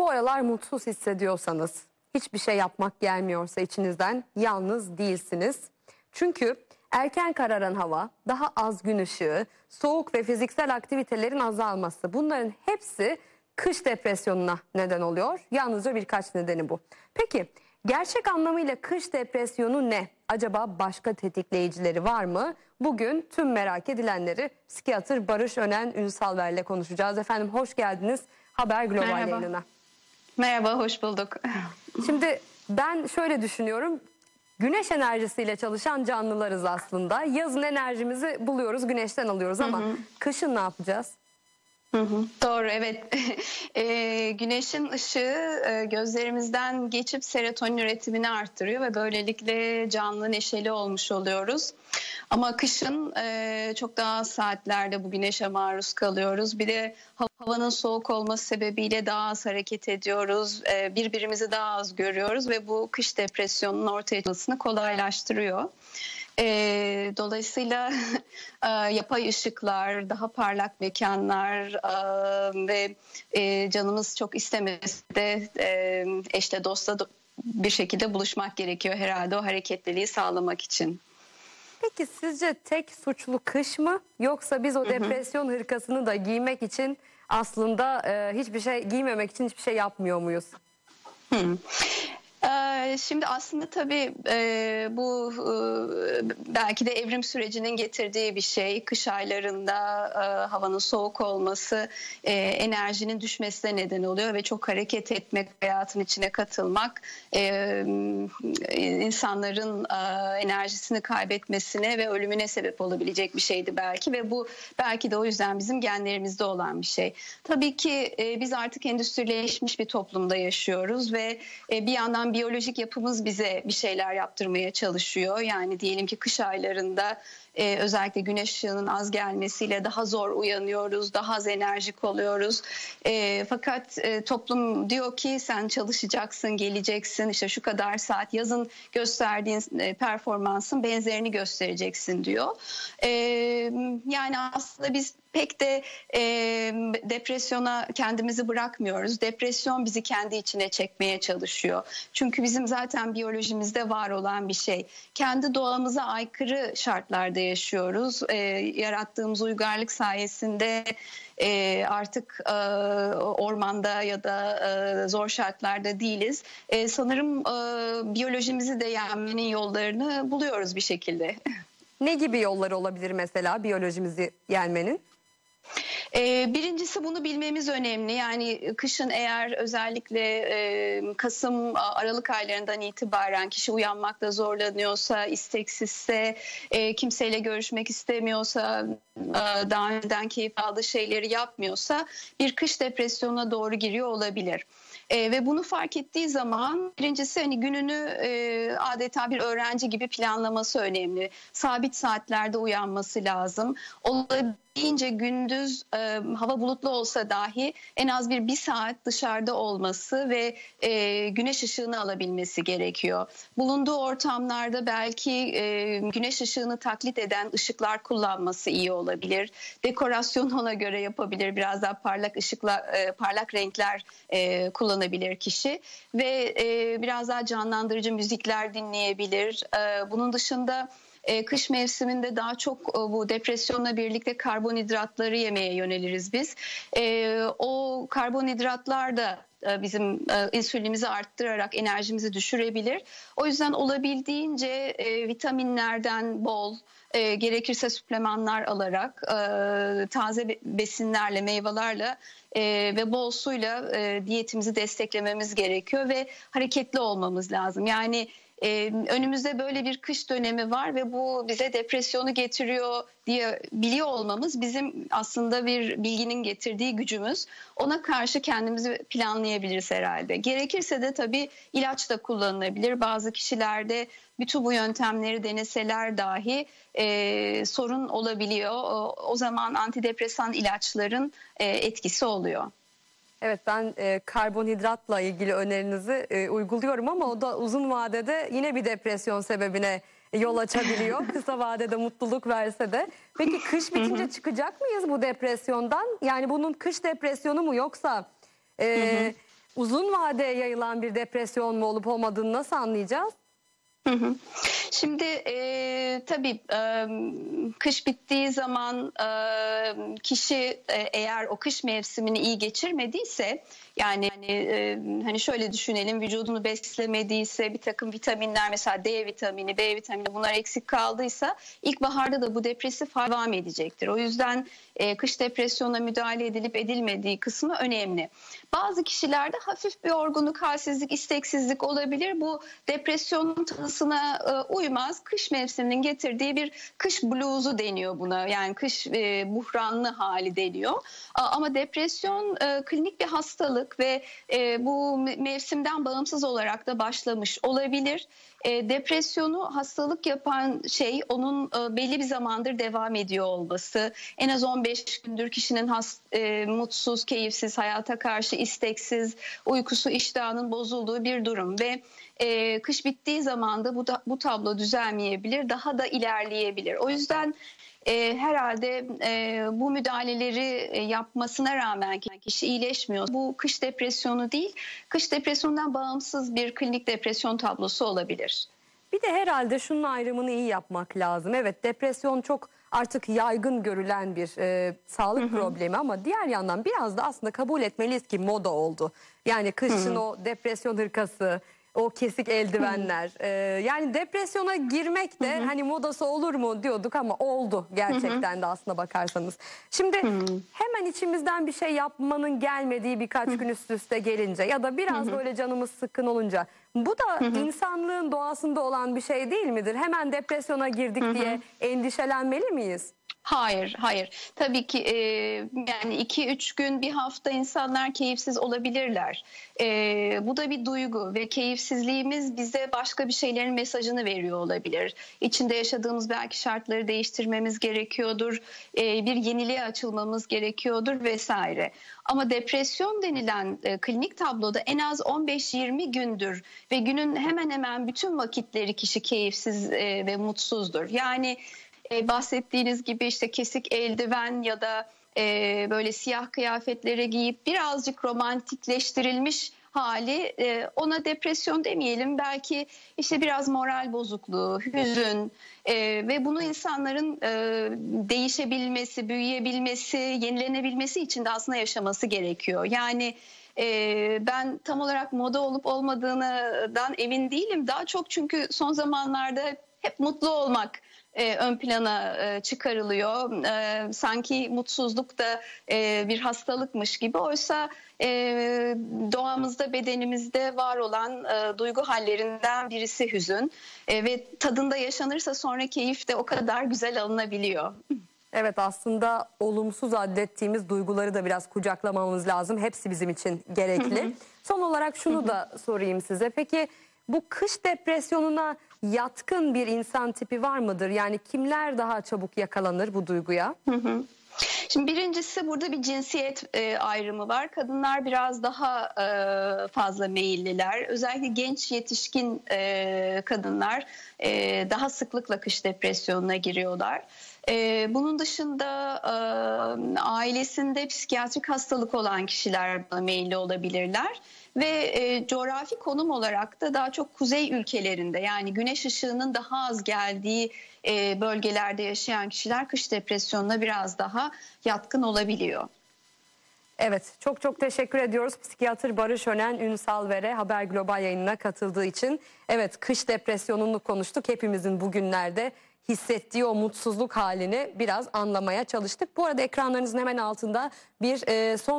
Bu aralar mutsuz hissediyorsanız, hiçbir şey yapmak gelmiyorsa içinizden yalnız değilsiniz. Çünkü erken kararan hava, daha az gün ışığı, soğuk ve fiziksel aktivitelerin azalması bunların hepsi kış depresyonuna neden oluyor. Yalnızca birkaç nedeni bu. Peki gerçek anlamıyla kış depresyonu ne? Acaba başka tetikleyicileri var mı? Bugün tüm merak edilenleri psikiyatr Barış Önen Ünsalver'le konuşacağız. Efendim hoş geldiniz Haber Global Merhaba. yayınına. Merhaba, hoş bulduk. Şimdi ben şöyle düşünüyorum. Güneş enerjisiyle çalışan canlılarız aslında. Yazın enerjimizi buluyoruz, güneşten alıyoruz ama kışın ne yapacağız? Hı hı, Doğru, evet. E, güneşin ışığı e, gözlerimizden geçip serotonin üretimini arttırıyor ve böylelikle canlı, neşeli olmuş oluyoruz. Ama kışın e, çok daha az saatlerde bu güneşe maruz kalıyoruz. Bir de hav- havanın soğuk olması sebebiyle daha az hareket ediyoruz. E, birbirimizi daha az görüyoruz ve bu kış depresyonunun ortaya çıkmasını kolaylaştırıyor. E, dolayısıyla e, yapay ışıklar, daha parlak mekanlar e, ve e, canımız çok istemese de e, eşle dostla do- bir şekilde buluşmak gerekiyor herhalde o hareketliliği sağlamak için. Peki sizce tek suçlu kış mı yoksa biz o depresyon hırkasını da giymek için aslında e, hiçbir şey giymemek için hiçbir şey yapmıyor muyuz? Ee, Şimdi aslında tabii e, bu e, belki de evrim sürecinin getirdiği bir şey. Kış aylarında e, havanın soğuk olması enerjinin düşmesine neden oluyor ve çok hareket etmek, hayatın içine katılmak insanların enerjisini kaybetmesine ve ölümüne sebep olabilecek bir şeydi belki ve bu belki de o yüzden bizim genlerimizde olan bir şey. Tabii ki biz artık endüstrileşmiş bir toplumda yaşıyoruz ve bir yandan biyolojik yapımız bize bir şeyler yaptırmaya çalışıyor. Yani diyelim ki kış aylarında e, özellikle güneş ışığının az gelmesiyle daha zor uyanıyoruz, daha az enerjik oluyoruz. E, fakat e, toplum diyor ki sen çalışacaksın, geleceksin, işte şu kadar saat yazın gösterdiğin e, performansın benzerini göstereceksin diyor. E, yani aslında biz pek de e, depresyona kendimizi bırakmıyoruz. Depresyon bizi kendi içine çekmeye çalışıyor. Çünkü bizim zaten biyolojimizde var olan bir şey. Kendi doğamıza aykırı şartlarda yaşıyoruz. E, yarattığımız uygarlık sayesinde e, artık e, ormanda ya da e, zor şartlarda değiliz. E, sanırım e, biyolojimizi de yenmenin yollarını buluyoruz bir şekilde. Ne gibi yolları olabilir mesela biyolojimizi yenmenin? Ee, Birincisi bunu bilmemiz önemli. Yani kışın eğer özellikle e, Kasım, Aralık aylarından itibaren kişi uyanmakta zorlanıyorsa, isteksizse, e, kimseyle görüşmek istemiyorsa, e, daha önceden keyif aldığı şeyleri yapmıyorsa bir kış depresyonuna doğru giriyor olabilir. E, ve bunu fark ettiği zaman birincisi hani gününü e, adeta bir öğrenci gibi planlaması önemli. Sabit saatlerde uyanması lazım. Olabildiğince gündüz e, hava bulutlu olsa dahi en az bir bir saat dışarıda olması ve e, güneş ışığını alabilmesi gerekiyor. Bulunduğu ortamlarda belki e, güneş ışığını taklit eden ışıklar kullanması iyi olabilir. Dekorasyon ona göre yapabilir. Biraz daha parlak ışıkla e, parlak renkler e, kullanabilir kişi ve e, biraz daha canlandırıcı müzikler dinleyebilir. E, bunun dışında e, kış mevsiminde daha çok e, bu depresyonla birlikte karbonhidratları yemeye yöneliriz biz. E, o karbonhidratlar da e, bizim e, insülinimizi arttırarak enerjimizi düşürebilir. O yüzden olabildiğince e, vitaminlerden bol, gerekirse süplemanlar alarak taze be- besinlerle, meyvelerle ve bol suyla diyetimizi desteklememiz gerekiyor ve hareketli olmamız lazım. Yani e, önümüzde böyle bir kış dönemi var ve bu bize depresyonu getiriyor diye biliyor olmamız bizim aslında bir bilginin getirdiği gücümüz. Ona karşı kendimizi planlayabiliriz herhalde. Gerekirse de tabii ilaç da kullanılabilir. Bazı kişilerde bütün bu yöntemleri deneseler dahi e, sorun olabiliyor. O, o zaman antidepresan ilaçların e, etkisi oluyor. Evet ben e, karbonhidratla ilgili önerinizi e, uyguluyorum ama o da uzun vadede yine bir depresyon sebebine yol açabiliyor. Kısa vadede mutluluk verse de. Peki kış bitince çıkacak mıyız bu depresyondan? Yani bunun kış depresyonu mu yoksa e, uzun vadeye yayılan bir depresyon mu olup olmadığını nasıl anlayacağız? Şimdi e, tabii e, kış bittiği zaman e, kişi e, eğer o kış mevsimini iyi geçirmediyse yani hani, e, hani şöyle düşünelim vücudunu beslemediyse bir takım vitaminler mesela D vitamini, B vitamini bunlar eksik kaldıysa ilkbaharda da bu depresif devam edecektir. O yüzden e, kış depresyona müdahale edilip edilmediği kısmı önemli. Bazı kişilerde hafif bir yorgunluk, halsizlik, isteksizlik olabilir. Bu depresyonun tanısına e, uymaz. Kış mevsiminin getirdiği bir kış bluzu deniyor buna. Yani kış e, buhranlı hali deniyor. A, ama depresyon e, klinik bir hastalık ve e, bu me- mevsimden bağımsız olarak da başlamış olabilir. E, depresyonu hastalık yapan şey onun e, belli bir zamandır devam ediyor olması. En az 15 gündür kişinin has, e, mutsuz, keyifsiz, hayata karşı isteksiz, uykusu, iştahının bozulduğu bir durum ve e, kış bittiği zaman da bu, da, bu tablo düzelmeyebilir, daha da ilerleyebilir. O yüzden e, herhalde e, bu müdahaleleri e, yapmasına rağmen kişi iyileşmiyor. Bu kış depresyonu değil, kış depresyondan bağımsız bir klinik depresyon tablosu olabilir. Bir de herhalde şunun ayrımını iyi yapmak lazım. Evet depresyon çok artık yaygın görülen bir e, sağlık problemi ama diğer yandan biraz da aslında kabul etmeliyiz ki moda oldu. Yani kışın o depresyon hırkası, o kesik eldivenler. e, yani depresyona girmek de hani modası olur mu diyorduk ama oldu gerçekten de aslına bakarsanız. Şimdi hemen içimizden bir şey yapmanın gelmediği birkaç gün üst üste gelince ya da biraz böyle canımız sıkkın olunca bu da insanlığın doğasında olan bir şey değil midir? Hemen depresyona girdik diye endişelenmeli miyiz? Hayır, hayır. Tabii ki e, yani iki üç gün bir hafta insanlar keyifsiz olabilirler. E, bu da bir duygu ve keyifsizliğimiz bize başka bir şeylerin mesajını veriyor olabilir. İçinde yaşadığımız belki şartları değiştirmemiz gerekiyordur, e, bir yeniliğe açılmamız gerekiyordur vesaire. Ama depresyon denilen e, klinik tabloda en az 15-20 gündür ve günün hemen hemen bütün vakitleri kişi keyifsiz e, ve mutsuzdur. Yani e, bahsettiğiniz gibi işte kesik eldiven ya da e, böyle siyah kıyafetleri giyip birazcık romantikleştirilmiş hali e, ona depresyon demeyelim belki işte biraz moral bozukluğu, hüzün e, ve bunu insanların e, değişebilmesi, büyüyebilmesi, yenilenebilmesi için de aslında yaşaması gerekiyor. Yani e, ben tam olarak moda olup olmadığından emin değilim. Daha çok çünkü son zamanlarda hep mutlu olmak e, ön plana e, çıkarılıyor. E, sanki mutsuzluk da e, bir hastalıkmış gibi. Oysa e, doğamızda, bedenimizde var olan e, duygu hallerinden birisi hüzün. E, ve tadında yaşanırsa sonra keyif de o kadar güzel alınabiliyor. Evet aslında olumsuz adettiğimiz duyguları da biraz kucaklamamız lazım. Hepsi bizim için gerekli. Son olarak şunu da sorayım size. Peki bu kış depresyonuna yatkın bir insan tipi var mıdır? Yani kimler daha çabuk yakalanır bu duyguya? Şimdi birincisi burada bir cinsiyet e, ayrımı var. Kadınlar biraz daha e, fazla meyilliler. Özellikle genç yetişkin e, kadınlar e, daha sıklıkla kış depresyonuna giriyorlar. E, bunun dışında e, ailesinde psikiyatrik hastalık olan kişiler meyilli olabilirler. Ve e, coğrafi konum olarak da daha çok kuzey ülkelerinde yani güneş ışığının daha az geldiği e, bölgelerde yaşayan kişiler kış depresyonuna biraz daha yatkın olabiliyor. Evet çok çok teşekkür ediyoruz psikiyatr Barış Önen Ünsal Vere Haber Global yayınına katıldığı için. Evet kış depresyonunu konuştuk hepimizin bugünlerde hissettiği o mutsuzluk halini biraz anlamaya çalıştık. Bu arada ekranlarınızın hemen altında bir e, son